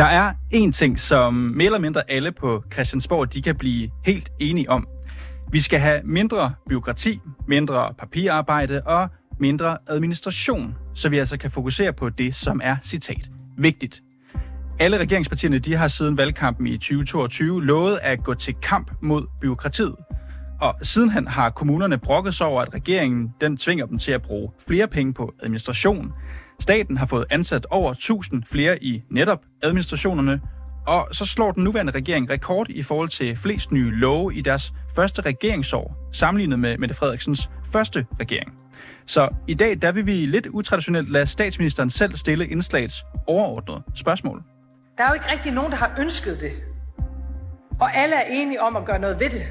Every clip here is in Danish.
Der er en ting, som mere eller mindre alle på Christiansborg de kan blive helt enige om. Vi skal have mindre byråkrati, mindre papirarbejde og mindre administration, så vi altså kan fokusere på det, som er, citat, vigtigt. Alle regeringspartierne de har siden valgkampen i 2022 lovet at gå til kamp mod byråkratiet. Og sidenhen har kommunerne brokket sig over, at regeringen den tvinger dem til at bruge flere penge på administration. Staten har fået ansat over 1000 flere i netop administrationerne, og så slår den nuværende regering rekord i forhold til flest nye love i deres første regeringsår, sammenlignet med Mette Frederiksens første regering. Så i dag der vil vi lidt utraditionelt lade statsministeren selv stille indslagets overordnede spørgsmål. Der er jo ikke rigtig nogen, der har ønsket det. Og alle er enige om at gøre noget ved det.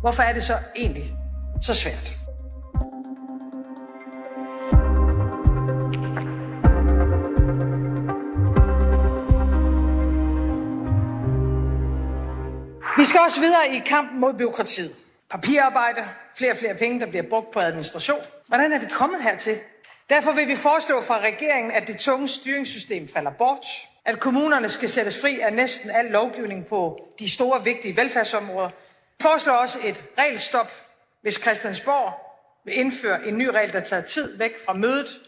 Hvorfor er det så egentlig så svært? Vi skal også videre i kampen mod byråkratiet. Papirarbejde, flere og flere penge, der bliver brugt på administration. Hvordan er vi kommet hertil? Derfor vil vi foreslå fra regeringen, at det tunge styringssystem falder bort, at kommunerne skal sættes fri af næsten al lovgivning på de store, vigtige velfærdsområder. Vi foreslår også et regelstop, hvis Christiansborg vil indføre en ny regel, der tager tid væk fra mødet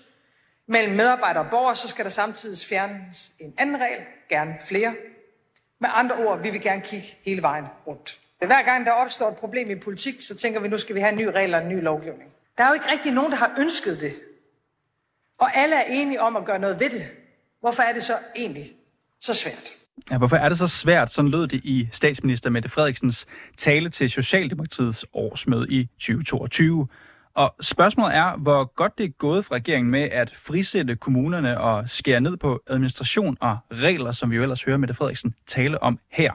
mellem medarbejdere og borgere, så skal der samtidig fjernes en anden regel, gerne flere. Med andre ord, vi vil gerne kigge hele vejen rundt. Hver gang der opstår et problem i politik, så tænker vi, nu skal vi have en ny regel og en ny lovgivning. Der er jo ikke rigtig nogen, der har ønsket det. Og alle er enige om at gøre noget ved det. Hvorfor er det så egentlig så svært? Ja, hvorfor er det så svært? Sådan lød det i statsminister Mette Frederiksens tale til Socialdemokratiets årsmøde i 2022. Og spørgsmålet er, hvor godt det er gået for regeringen med at frisætte kommunerne og skære ned på administration og regler, som vi jo ellers hører Mette Frederiksen tale om her.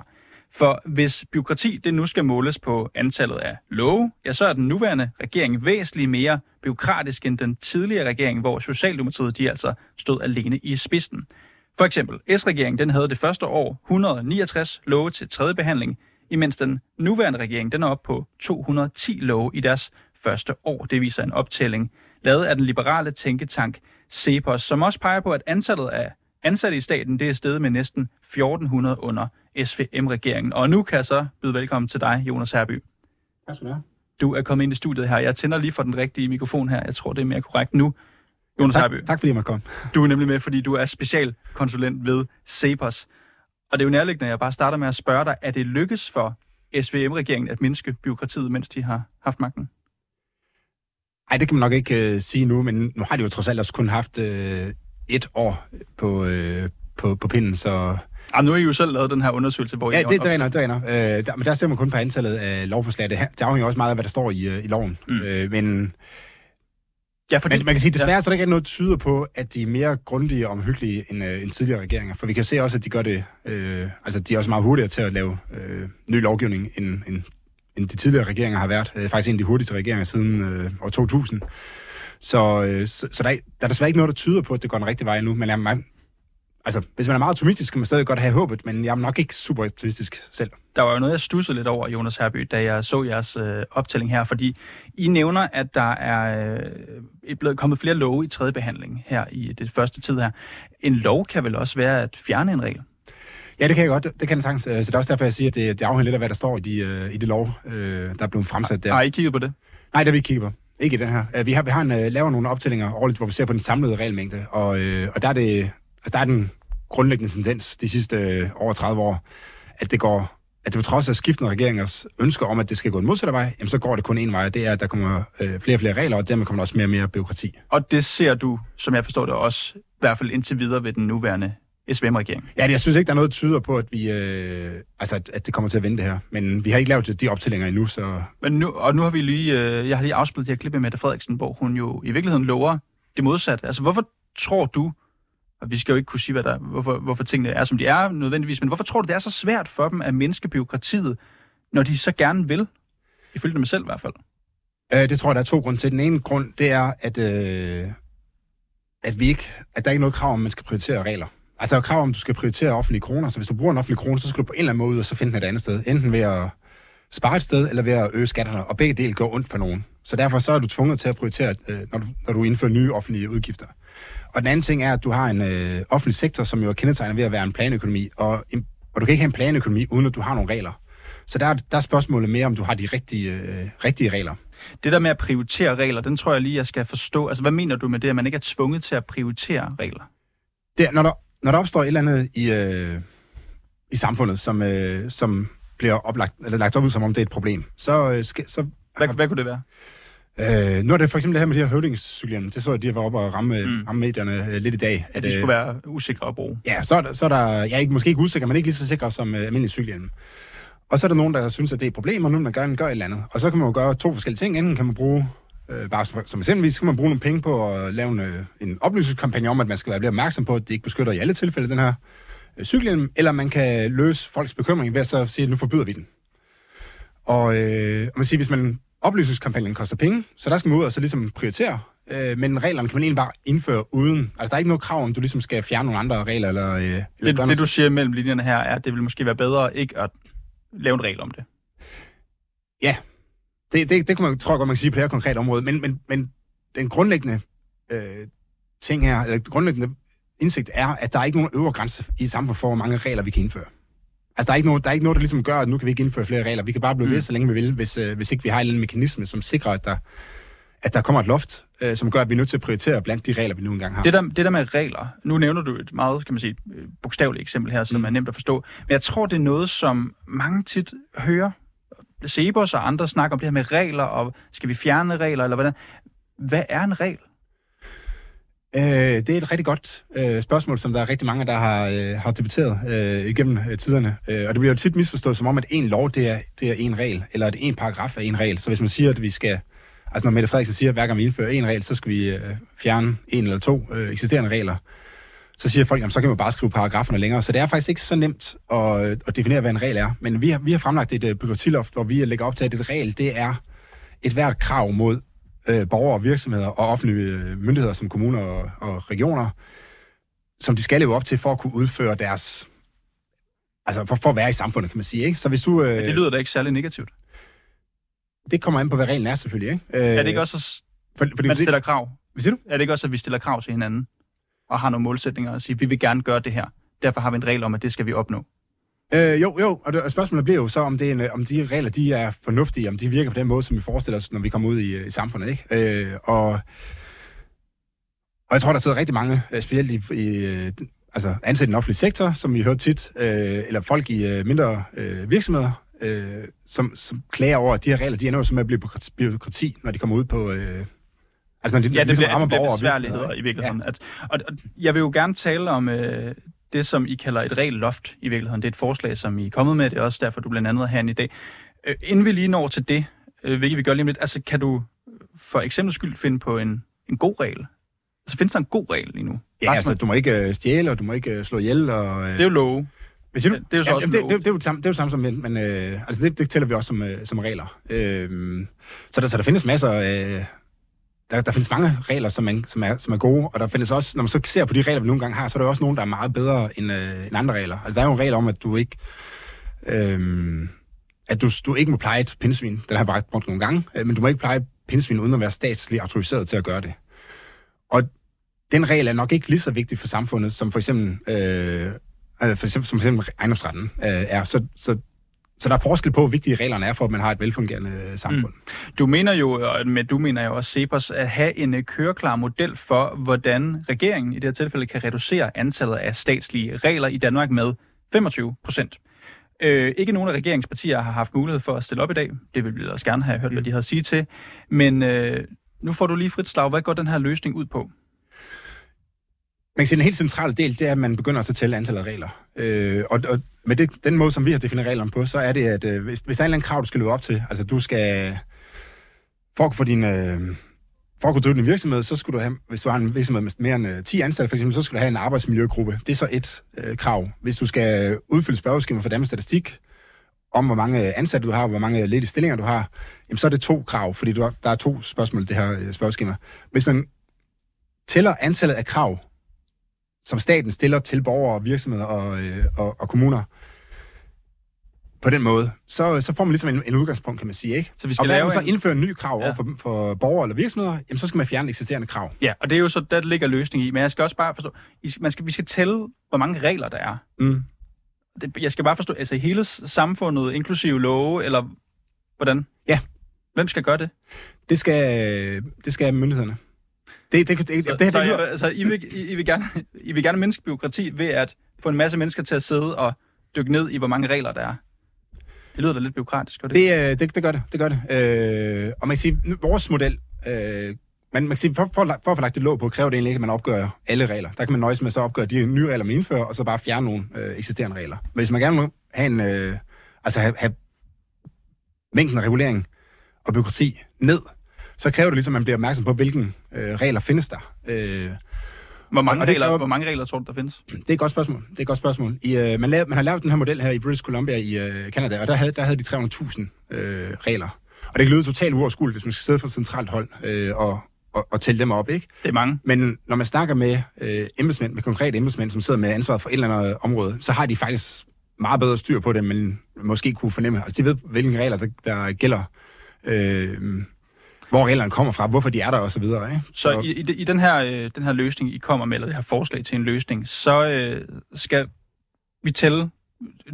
For hvis byråkrati det nu skal måles på antallet af love, ja, så er den nuværende regering væsentligt mere byråkratisk end den tidligere regering, hvor Socialdemokratiet de altså stod alene i spidsen. For eksempel, S-regeringen den havde det første år 169 love til tredje behandling, imens den nuværende regering den er oppe på 210 love i deres første år. Det viser en optælling lavet af den liberale tænketank CEPOS, som også peger på, at antallet af ansatte i staten det er steget med næsten 1400 under SVM-regeringen. Og nu kan jeg så byde velkommen til dig, Jonas Herby. Tak skal du have. Du er kommet ind i studiet her. Jeg tænder lige for den rigtige mikrofon her. Jeg tror, det er mere korrekt nu. Jonas tak, Herby. tak fordi jeg kom. Du er nemlig med, fordi du er specialkonsulent ved CEPOS. Og det er jo nærliggende, at jeg bare starter med at spørge dig, er det lykkes for SVM-regeringen at mindske byråkratiet, mens de har haft magten? Nej, det kan man nok ikke uh, sige nu, men nu har de jo trods alt også kun haft uh, et år på, uh, på, på pinden, så... Jamen, nu har I jo selv lavet den her undersøgelse, hvor Ja, I... det, det er det nok. Uh, der, men der ser man kun på antallet af lovforslag. Det, det afhænger også meget af, hvad der står i, uh, i loven. Mm. Uh, men, Ja, fordi... men man kan sige, desværre så er der ikke noget, der tyder på, at de er mere grundige og omhyggelige end, uh, end tidligere regeringer. For vi kan se også, at de gør det... Uh, altså, de er også meget hurtigere til at lave uh, ny lovgivning, end, end, end de tidligere regeringer har været. Øh, faktisk en af de hurtigste regeringer siden øh, år 2000. Så, øh, så, så der, er, der er desværre ikke noget, der tyder på, at det går den rigtige vej nu. Men jeg, man, altså, hvis man er meget optimistisk, kan man stadig godt have håbet, men jeg er nok ikke super optimistisk selv. Der var jo noget, jeg stussede lidt over, Jonas Herby, da jeg så jeres øh, optælling her, fordi I nævner, at der er øh, blevet kommet flere love i tredje behandling her i det første tid her. En lov kan vel også være at fjerne en regel? Ja, det kan jeg godt. Det kan jeg sagtens. Øh, Så det er også derfor, jeg siger, at det, det afhænger lidt af, hvad der står i, de, øh, i det lov, øh, der er blevet fremsat der. Har I kigget på det? Nej, det har vi ikke kigget på. Ikke i den her. Vi har, vi har en, laver nogle optællinger årligt, hvor vi ser på den samlede regelmængde, og, og der, er det, altså, der er den grundlæggende tendens de sidste over 30 år, at det går at det på trods af skiftende regeringers ønsker om, at det skal gå en modsatte vej, jamen så går det kun en vej, det er, at der kommer øh, flere og flere regler, og dermed kommer der også mere og mere byråkrati. Og det ser du, som jeg forstår det også, i hvert fald indtil videre ved den nuværende SVM-regering. Ja, jeg synes ikke, der er noget, der tyder på, at, vi, øh, altså, at, at det kommer til at vente det her. Men vi har ikke lavet de optællinger endnu, så Men nu, og nu har vi lige, øh, jeg har lige afspillet det her klip med Mette Frederiksen, hvor hun jo i virkeligheden lover det modsatte. Altså, hvorfor tror du, og vi skal jo ikke kunne sige, hvad der, hvorfor, hvorfor tingene er, som de er nødvendigvis, men hvorfor tror du, det er så svært for dem at mindske byråkratiet, når de så gerne vil? Ifølge dem selv i hvert fald. Øh, det tror jeg, der er to grunde til. Den ene grund, det er, at, øh, at, vi ikke, at der ikke er noget krav om, at man skal prioritere regler. Altså, der er krav om, at du skal prioritere offentlige kroner. Så hvis du bruger en offentlig krone, så skal du på en eller anden måde ud og så finde den et andet sted. Enten ved at spare et sted, eller ved at øge skatterne. Og begge dele går ondt på nogen. Så derfor så er du tvunget til at prioritere, øh, når, du, når du indfører nye offentlige udgifter. Og den anden ting er, at du har en øh, offentlig sektor, som jo er kendetegnet ved at være en planøkonomi, og, en, og du kan ikke have en planøkonomi, uden at du har nogle regler. Så der, der er spørgsmålet mere, om du har de rigtige, øh, rigtige regler. Det der med at prioritere regler, den tror jeg lige, jeg skal forstå. Altså, hvad mener du med det, at man ikke er tvunget til at prioritere regler? Det, når, der, når der opstår et eller andet i, øh, i samfundet, som, øh, som bliver oplagt, eller lagt op som om det er et problem, så... Øh, skal, så hvad, hvad kunne det være? Øh, nu er det for eksempel det her med de her høvdingscyklerne. Det så jeg, de var oppe og ramme, mm. ramme medierne øh, lidt i dag. At, at de skulle øh, være usikre at bruge. Ja, så er der, så er der ja, ikke, måske ikke usikre, men ikke lige så sikre som øh, almindelige cykelhjelme. Og så er der nogen, der synes, at det er et problem, og nu man gerne gør et eller andet. Og så kan man jo gøre to forskellige ting. Enten kan man bruge, øh, bare som eksempelvis, kan man bruge nogle penge på at lave en, øh, en oplysningskampagne om, at man skal være opmærksom på, at det ikke beskytter i alle tilfælde den her øh, cykelhjelm, eller man kan løse folks bekymring ved at så sige, at nu forbyder vi den. Og, øh, og man siger, hvis man oplysningskampagnen koster penge, så der skal man ud og så ligesom prioritere. Øh, men reglerne kan man egentlig bare indføre uden. Altså, der er ikke noget krav om, du ligesom skal fjerne nogle andre regler. Eller, øh, eller det, det, du siger mellem linjerne her, er, at det vil måske være bedre ikke at lave en regel om det. Ja, det, det, det kunne man, tror jeg godt, man kan sige på det her konkrete område. Men, men, men den grundlæggende øh, ting her, eller grundlæggende indsigt er, at der er ikke nogen øvre grænse i samfundet for, hvor mange regler vi kan indføre. Altså, der er, ikke noget, der er ikke noget, der ligesom gør, at nu kan vi ikke indføre flere regler. Vi kan bare blive mm. ved, så længe vi vil, hvis, øh, hvis ikke vi har en eller anden mekanisme, som sikrer, at der, at der kommer et loft, øh, som gør, at vi er nødt til at prioritere blandt de regler, vi nu engang har. Det der, det der med regler, nu nævner du et meget, kan man sige, øh, bogstaveligt eksempel her, som mm. er nemt at forstå. Men jeg tror, det er noget, som mange tit hører. Sebos og andre snakker om det her med regler, og skal vi fjerne regler, eller hvordan? Hvad er en regel? Øh, det er et rigtig godt øh, spørgsmål, som der er rigtig mange, der har, øh, har debatteret øh, igennem øh, tiderne. Øh, og det bliver jo tit misforstået som om, at en lov, det er, det er en regel, eller at en paragraf er en regel. Så hvis man siger, at vi skal... Altså når Mette Frederiksen siger, at hver gang vi indfører en regel, så skal vi øh, fjerne en eller to øh, eksisterende regler. Så siger folk, at så kan man bare skrive paragraferne længere. Så det er faktisk ikke så nemt at, at definere, hvad en regel er. Men vi har, vi har fremlagt et uh, byråkratiloft, hvor vi lægger op til, at et regel, det er et hvert krav mod øh, borgere virksomheder og offentlige øh, myndigheder som kommuner og, og regioner, som de skal leve op til for at kunne udføre deres... Altså for, for at være i samfundet, kan man sige. Ikke? Så hvis du, øh, Men det lyder da ikke særlig negativt. Det kommer an på, hvad reglen er selvfølgelig. Ikke? Øh, er det ikke også, for, fordi, man stiller krav? Hvad siger du? Er det ikke også, at vi stiller krav til hinanden? Og har nogle målsætninger og siger, vi vil gerne gøre det her. Derfor har vi en regel om, at det skal vi opnå. Øh, jo, jo, og, det, og spørgsmålet bliver jo så, om, det er en, øh, om de regler de er fornuftige, om de virker på den måde, som vi forestiller os, når vi kommer ud i, øh, i samfundet. Ikke? Øh, og, og jeg tror, der sidder rigtig mange, øh, specielt i, i altså ansat i den offentlige sektor, som vi hører tit, øh, eller folk i øh, mindre øh, virksomheder, øh, som, som klager over, at de her regler, de ender jo som at blive byråkrati, når de kommer ud på... Øh, Altså, når de, ja, det, ligesom bliver, det bliver besværligheder i virkeligheden. Ja. At, og, og jeg vil jo gerne tale om øh, det, som I kalder et regel loft i virkeligheden. Det er et forslag, som I er kommet med. Det er også derfor, du blandt andet er herinde i dag. Øh, inden vi lige når til det, øh, hvilket vi gør lige om lidt, altså kan du for eksempel skyld finde på en, en god regel? Altså findes der en god regel lige nu? Ja, altså du må ikke øh, stjæle, og du må ikke øh, slå ihjel. Og, øh... Det er jo love. Siger du? Det er jo så ja, også det, det, det, det, er jo samme, det er jo samme som men, men øh, altså det, det tæller vi også som, øh, som regler. Øh, så, der, så der findes masser af... Der, der findes mange regler, som man, som, er, som er gode, og der findes også, når man så ser på de regler, vi nogle gange har, så er der også nogle, der er meget bedre end, øh, end andre regler. Altså, der er jo en regel om, at du ikke... Øh, at du, du ikke må pleje et pindsvin. Den har jeg bare brugt nogle gange. Øh, men du må ikke pleje et pindsvin uden at være statsligt autoriseret til at gøre det. Og den regel er nok ikke lige så vigtig for samfundet, som for eksempel, øh, øh for eksempel, som for eksempel ejendomsretten øh, er. Så, så så der er forskel på, hvor vigtige reglerne er for, at man har et velfungerende øh, samfund. Mm. Du mener jo, med du mener jo også Cepos, at have en øh, køreklar model for, hvordan regeringen i det her tilfælde kan reducere antallet af statslige regler i Danmark med 25 procent. Øh, ikke nogen af regeringspartier har haft mulighed for at stille op i dag. Det vil vi også gerne have hørt, hvad de har at sige til. Men øh, nu får du lige frit slag. Hvad går den her løsning ud på? Man kan sige, den helt centrale del, det er, at man begynder at tælle antallet af regler. Øh, og, og med det, den måde, som vi har defineret reglerne på, så er det, at øh, hvis, hvis der er en eller anden krav, du skal løbe op til, altså du skal, for at få din, øh, for at kunne drive din virksomhed, så skulle du have, hvis du har en virksomhed med mere end øh, 10 ansatte, for eksempel, så skulle du have en arbejdsmiljøgruppe. Det er så et øh, krav. Hvis du skal udfylde spørgeskema for Danmarks Statistik, om hvor mange ansatte du har, hvor mange ledige stillinger du har, jamen så er det to krav, fordi du har, der er to spørgsmål i det her øh, spørgeskema. Hvis man tæller antallet af krav, som staten stiller til borgere, virksomheder og, øh, og, og kommuner, på den måde, så, så får man ligesom en, en udgangspunkt, kan man sige, ikke? Så vi skal og lave man så en- indføre en ny krav Ja. over for, for borgere eller virksomheder, jamen så skal man fjerne eksisterende krav. Ja, og det er jo så, der ligger løsning i. Men jeg skal også bare forstå, I skal, man skal, vi skal tælle, hvor mange regler der er. Mm. Det, jeg skal bare forstå, altså hele samfundet, inklusive love, eller hvordan? Ja. Hvem skal gøre det? Det skal, det skal myndighederne. Det, det, det, det, Så, det, det, så, det, altså, I, vil, I, I, vil gerne, I vil gerne mindske byråkrati ved at få en masse mennesker til at sidde og dykke ned i, hvor mange regler der er. Det lyder da lidt byråkratisk, gør det? det, øh, det, det gør det. det, gør det. Øh, og man kan sige, vores model, øh, man, man kan sige, for, for, for at få lagt det låg på, kræver det egentlig ikke, at man opgør alle regler. Der kan man nøjes med så at opgøre de nye regler, man indfører, og så bare fjerne nogle øh, eksisterende regler. Men hvis man gerne vil have en, øh, altså have, have mængden af regulering og byråkrati ned, så kræver det ligesom, at man bliver opmærksom på, hvilken øh, regler findes der. Øh, Hvor mange, regler, kræver- hvor mange regler tror du, der findes? det er et godt spørgsmål. Det er et godt spørgsmål. I, øh, man, lavede, man har lavet den her model her i British Columbia i øh, Canada, og der havde, der havde de 300.000 øh, regler. Og det kan lyde totalt uoverskueligt, hvis man skal sidde fra et centralt hold øh, og, og, og tælle dem op, ikke? Det er mange. Men når man snakker med øh, embedsmænd, med konkrete embedsmænd, som sidder med ansvaret for et eller andet område, så har de faktisk meget bedre styr på det, man måske kunne fornemme. Altså, de ved, hvilke regler, der, der gælder, øh, hvor reglerne kommer fra, hvorfor de er der, og så? Så i, i, i den, her, øh, den her løsning, I kommer med, eller det her forslag til en løsning, så øh, skal vi tælle,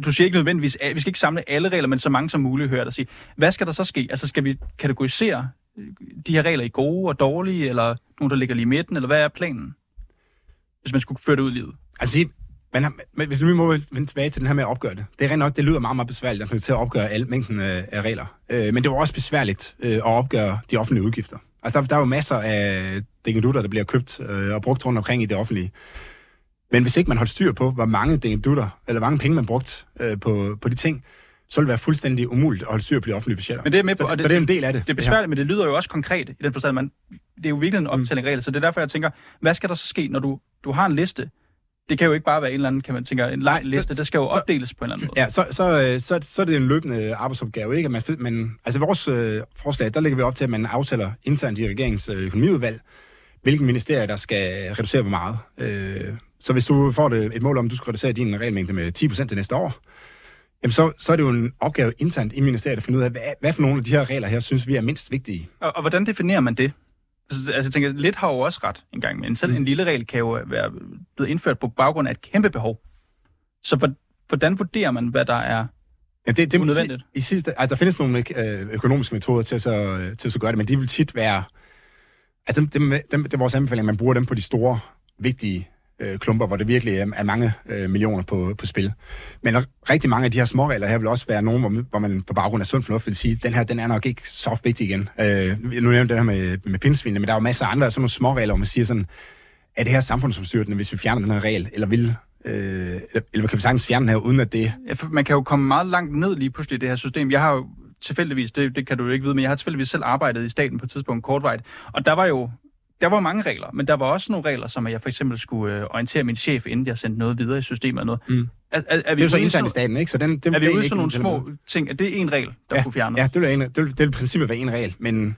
du siger ikke nødvendigvis, vi skal ikke samle alle regler, men så mange som muligt, hører dig sige. Hvad skal der så ske? Altså skal vi kategorisere øh, de her regler i gode og dårlige, eller nogle, der ligger lige i midten, eller hvad er planen? Hvis man skulle føre det ud i livet. Altså, har, men hvis vi må vende tilbage til den her med at opgøre det. Det er rent nok, det lyder meget, meget besværligt, at til at opgøre alle mængden af, af regler. Øh, men det var også besværligt øh, at opgøre de offentlige udgifter. Altså, der, der er jo masser af dingedutter, der bliver købt øh, og brugt rundt omkring i det offentlige. Men hvis ikke man holdt styr på, hvor mange dingedutter, eller hvor mange penge man brugt øh, på, på de ting, så ville det være fuldstændig umuligt at holde styr på de offentlige budgetter. Men det er med på, så, og det- så det er en del af det. Det er besværligt, men det lyder jo også konkret i den forstand, man, det er jo virkelig en optælling af regler, så det er derfor, jeg tænker, hvad skal der så ske, når du, du har en liste? Det kan jo ikke bare være en eller anden, kan man tænke, en lang liste, det skal jo så- opdeles på en eller anden måde. Ja, så, så, øh, så, så er det en løbende arbejdsopgave, ikke? At man, man, altså vores øh, forslag, der lægger vi op til, at man aftaler internt i regeringens øh, økonomiudvalg, hvilken ministerier, der skal reducere hvor meget. Øh, så hvis du får det, et mål om, at du skal reducere din regelmængde med 10% til næste år, jamen så, så er det jo en opgave internt i ministeriet at finde ud af, hvad, hvad for nogle af de her regler her, synes vi er mindst vigtige. Og, og hvordan definerer man det? Altså, jeg tænker, lidt har jo også ret en gang, men selv mm. en lille regel kan jo være blevet indført på baggrund af et kæmpe behov. Så hvor- hvordan vurderer man, hvad der er? Ja, det, det, Unødvendigt. I, i sidste, altså, der findes nogle øh, økonomiske metoder til at, så, til at så gøre det, men de vil tit være... Altså, dem, dem, dem, det er vores anbefaling, at man bruger dem på de store, vigtige øh, klumper, hvor det virkelig er, er mange øh, millioner på, på spil. Men rigtig mange af de her småregler her vil også være nogen, hvor, man- hvor man på baggrund af sund fornuft vil sige, den her den er nok ikke så vigtig igen. Øh, nu nævnte jeg den her med, med pindsvinene, men der er jo masser af andre sådan nogle småregler, hvor man siger sådan, er det her samfundsomstyrtende, hvis vi fjerner den her regel, eller vil... Øh, eller, kan vi sagtens fjerne den her, uden at det Ja, Man kan jo komme meget langt ned lige pludselig i det her system. Jeg har jo tilfældigvis, det, det kan du jo ikke vide, men jeg har tilfældigvis selv arbejdet i staten på et tidspunkt kortvejt, og der var jo der var mange regler, men der var også nogle regler, som at jeg for eksempel skulle øh, orientere min chef, inden jeg sendte noget videre i systemet og noget. Mm. Er, er, er, Det er vi jo så internt i staten, ikke? Så den, den Er vi ude sådan nogle små ting? Er det en regel, der ja, kunne fjernes? Ja, det vil, en, det, vil, det vil i princippet være en regel, men nu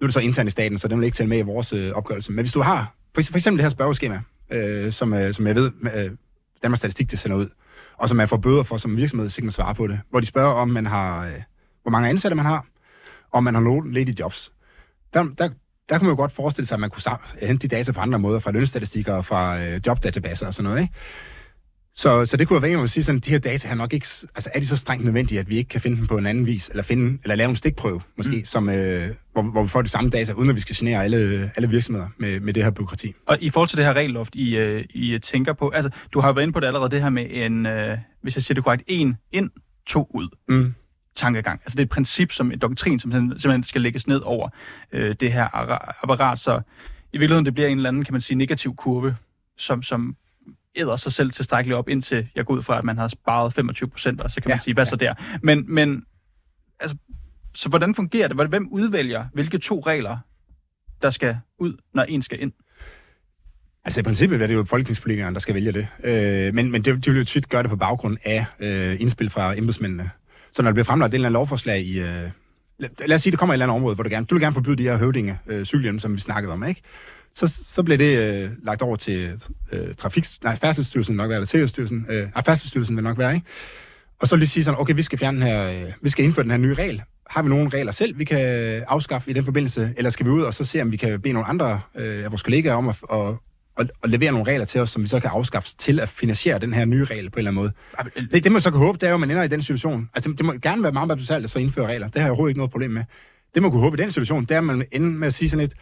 er det så internt i staten, så den vil ikke tælle med i vores øh, opgørelse. Men hvis du har, for, for eksempel det her spørgeskema, øh, som, øh, som jeg ved, øh, Danmarks Statistik det sender ud, og som man får bøder for som virksomhed, så kan man svare på det, hvor de spørger, om man har, øh, hvor mange ansatte man har, og om man har nogle ledige jobs. Der, der, der kunne man jo godt forestille sig, at man kunne hente de data på andre måder, fra lønstatistikker og fra øh, jobdatabaser og sådan noget, ikke? Så, så det kunne være at sige sådan, de her data er nok ikke, altså er de så strengt nødvendige, at vi ikke kan finde dem på en anden vis, eller, finde, eller lave en stikprøve, måske, mm. som, øh, hvor, hvor vi får de samme data, uden at vi skal genere alle, alle virksomheder med, med det her byråkrati. Og i forhold til det her regelloft, I, øh, I tænker på, altså du har jo været inde på det allerede, det her med en, øh, hvis jeg siger det korrekt, en ind, to ud Mm. Tankegang. Altså det er et princip, som en doktrin, som simpelthen skal lægges ned over øh, det her ara- apparat, så i virkeligheden det bliver en eller anden, kan man sige, negativ kurve, som, som æder sig selv tilstrækkeligt op, indtil jeg går ud fra, at man har sparet 25 procent, og så kan man Ja, sige, hvad ja. så der? Men, men altså, så hvordan fungerer det? Hvem udvælger, hvilke to regler, der skal ud, når en skal ind? Altså i princippet er det jo folketingspolitikerne, der skal vælge det. Øh, men men det, de vil jo tit gøre det på baggrund af øh, indspil fra embedsmændene. Så når der bliver fremlagt et eller andet lovforslag i... Øh, lad, os sige, det kommer i et eller andet område, hvor du gerne, du vil gerne forbyde de her høvdinge, øh, cykelhjelme, som vi snakkede om, ikke? Så, så bliver det øh, lagt over til øh, trafik, nej, Færdselsstyrelsen nok være, eller Sikkerhedsstyrelsen, øh, nej, Færdselsstyrelsen vil nok være, ikke? Og så lige sige sådan, okay, vi skal, fjerne den her, øh, vi skal indføre den her nye regel. Har vi nogle regler selv, vi kan afskaffe i den forbindelse, eller skal vi ud og så se, om vi kan bede nogle andre øh, af vores kollegaer om at, at, at, at levere nogle regler til os, som vi så kan afskaffe til at finansiere den her nye regel på en eller anden måde. Det, det man så kan håbe, det er jo, at man ender i den situation. Altså, det må gerne være meget besværligt at så indføre regler. Det har jeg overhovedet ikke noget problem med. Det man kunne håbe i den situation, det er, at man ender med at sige sådan lidt,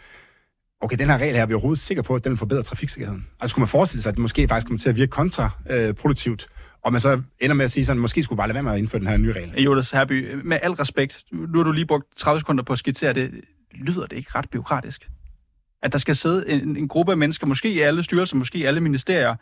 okay, den her regel her er vi overhovedet sikre på, at den vil forbedre trafiksikkerheden. Altså kunne man forestille sig, at det måske faktisk kommer til at virke kontraproduktivt, og man så ender med at sige sådan, måske skulle bare lade være med at indføre den her nye regel. Jonas Herby, med al respekt, nu har du lige brugt 30 sekunder på at skitsere det. Lyder det ikke ret byråkratisk? At der skal sidde en, en gruppe af mennesker, måske i alle styrelser, måske i alle ministerier,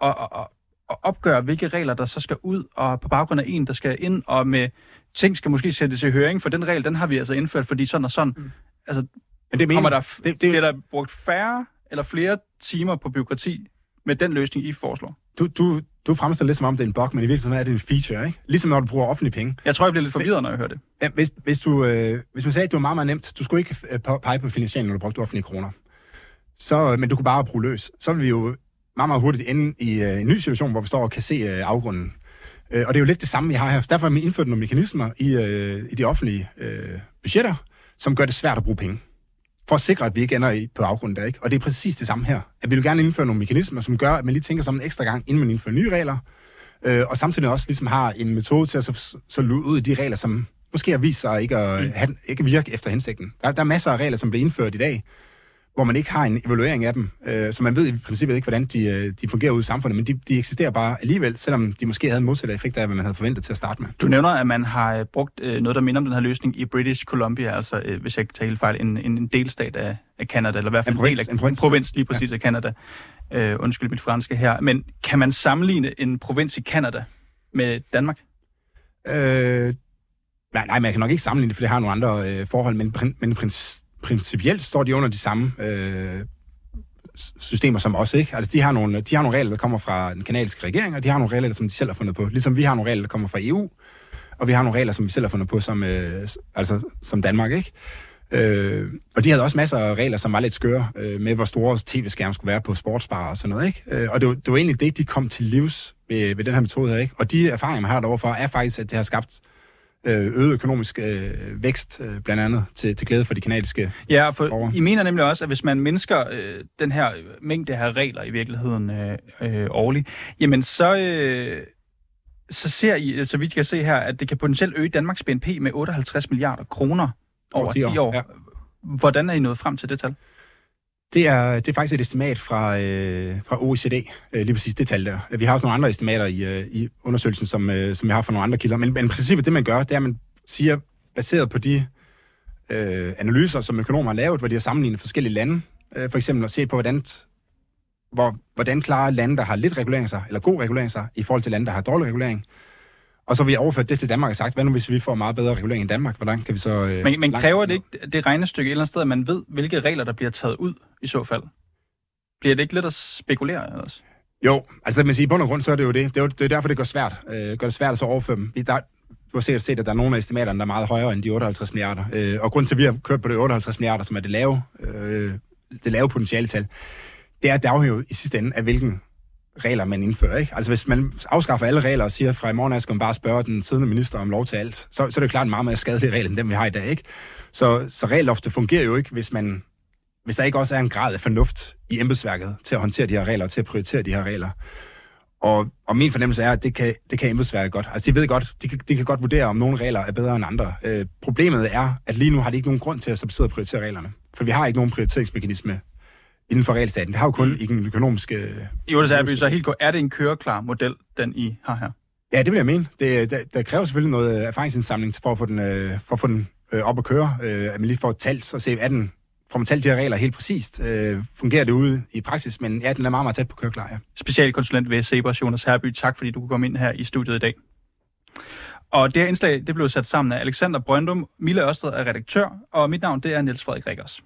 og, og, og opgøre, hvilke regler der så skal ud, og på baggrund af en, der skal ind, og med ting skal måske sættes i høring, for den regel, den har vi altså indført, fordi sådan og sådan. Mm. Altså, men det mener, kommer der, det, det, bliver der brugt færre eller flere timer på byråkrati med den løsning, I foreslår? Du, du, du fremstiller lidt som om, det er en bug, men i virkeligheden er det en feature, ikke? Ligesom når du bruger offentlige penge. Jeg tror, jeg bliver lidt forvirret, når jeg hører det. Ja, hvis, hvis, du, øh, hvis man sagde, at det var meget, meget nemt, du skulle ikke øh, pege på finansiering, når du brugte offentlige kroner, så, men du kunne bare bruge løs, så vil vi jo meget, meget hurtigt ende i øh, en ny situation, hvor vi står og kan se øh, afgrunden. Øh, og det er jo lidt det samme, vi har her. Så derfor har vi indført nogle mekanismer i, øh, i de offentlige øh, budgetter, som gør det svært at bruge penge for at sikre, at vi ikke ender i, på afgrunden der, ikke? Og det er præcis det samme her. At vi vil gerne indføre nogle mekanismer, som gør, at man lige tænker sig en ekstra gang, inden man indfører nye regler, øh, og samtidig også ligesom har en metode til at så, så ud i de regler, som måske har vist sig ikke at mm. have, ikke virke efter hensigten. Der, der er masser af regler, som bliver indført i dag, hvor man ikke har en evaluering af dem, øh, så man ved i princippet ikke, hvordan de, øh, de fungerer ude i samfundet, men de, de eksisterer bare alligevel, selvom de måske havde en modsatte effekt af, hvad man havde forventet til at starte med. Du nævner, at man har øh, brugt øh, noget, der minder om den her løsning i British Columbia, altså, øh, hvis jeg ikke tager helt fejl, en, en, en delstat af, af Canada, eller i hvert fald en, provins, en del af en provins, provins lige præcis ja. af Canada. Øh, undskyld mit franske her. Men kan man sammenligne en provins i Canada med Danmark? Øh, nej, nej, man kan nok ikke sammenligne det, for det har nogle andre øh, forhold, men, men prins, principielt står de under de samme øh, systemer som os, ikke? Altså, de har, nogle, de har nogle regler, der kommer fra den kanadiske regering, og de har nogle regler, som de selv har fundet på. Ligesom vi har nogle regler, der kommer fra EU, og vi har nogle regler, som vi selv har fundet på, som, øh, altså, som Danmark, ikke? Øh, og de havde også masser af regler, som var lidt skøre, øh, med hvor store tv-skærme skulle være på sportsbar og sådan noget, ikke? Øh, og det var, det var egentlig det, de kom til livs ved, ved den her metode her, ikke? Og de erfaringer, man har derovre for, er faktisk, at det har skabt Øh, øget økonomisk øh, vækst, øh, blandt andet til, til glæde for de kanadiske Ja, for borgere. I mener nemlig også, at hvis man mindsker øh, den her mængde af regler i virkeligheden øh, øh, årligt, jamen så... Øh, så ser I, så vidt jeg kan se her, at det kan potentielt øge Danmarks BNP med 58 milliarder kroner over, over 10 år. 10 år. Ja. Hvordan er I nået frem til det tal? Det er, det er faktisk et estimat fra, øh, fra OECD, øh, lige præcis det tal der. Vi har også nogle andre estimater i, øh, i undersøgelsen, som, øh, som jeg har fra nogle andre kilder. Men, men i princippet det, man gør, det er, at man siger, baseret på de øh, analyser, som økonomer har lavet, hvor de har sammenlignet forskellige lande, øh, for eksempel at se på, hvordan, hvor, hvordan klarer lande, der har lidt regulering sig, eller god regulering sig, i forhold til lande, der har dårlig regulering. Og så har vi overført det til Danmark og sagt, hvad nu hvis vi får meget bedre regulering i Danmark? Hvordan kan vi så... Øh, men, men kræver det ikke det regnestykke et eller andet sted, at man ved, hvilke regler, der bliver taget ud i så fald? Bliver det ikke lidt at spekulere ellers? Jo, altså man siger, i bund og grund, så er det jo det. Det er, jo, det er derfor, det går svært. Øh, gør det svært at så overføre dem. Vi, der, du har sikkert set, at der er nogle af estimaterne, der er meget højere end de 58 milliarder. Øh, og grund til, at vi har kørt på det 58 milliarder, som er det lave, øh, det lave potentiale tal, det er, at det afhænger i sidste ende af, hvilken regler, man indfører. Ikke? Altså hvis man afskaffer alle regler og siger, at fra i morgen af skal man bare spørge den siddende minister om lov til alt, så, så er det jo klart en meget mere skadelig regel, end dem vi har i dag. Ikke? Så, så regelloftet fungerer jo ikke, hvis, man, hvis der ikke også er en grad af fornuft i embedsværket til at håndtere de her regler og til at prioritere de her regler. Og, og min fornemmelse er, at det kan, det kan embedsværket godt. Altså, de ved godt, de kan, de kan godt vurdere, om nogle regler er bedre end andre. Øh, problemet er, at lige nu har de ikke nogen grund til at sidde og prioritere reglerne. For vi har ikke nogen prioriteringsmekanisme inden for regelstaten. Det har jo kun mm. i den økonomiske... Jo, det er, så helt godt. Er det en køreklar model, den I har her? Ja, det vil jeg mene. Det, der, der kræver selvfølgelig noget erfaringsindsamling for at få den, øh, for at få den øh, op at køre. Øh, at man lige får talt og se, er den, får man talt de her regler helt præcist. Øh, fungerer det ude i praksis? Men ja, den er meget, meget tæt på køreklar, ja. Specialkonsulent ved Sebers, Jonas Herby. Tak, fordi du kunne komme ind her i studiet i dag. Og det her indslag det blev sat sammen af Alexander Brøndum, Mille Ørsted er redaktør, og mit navn det er Niels Frederik Rikkers.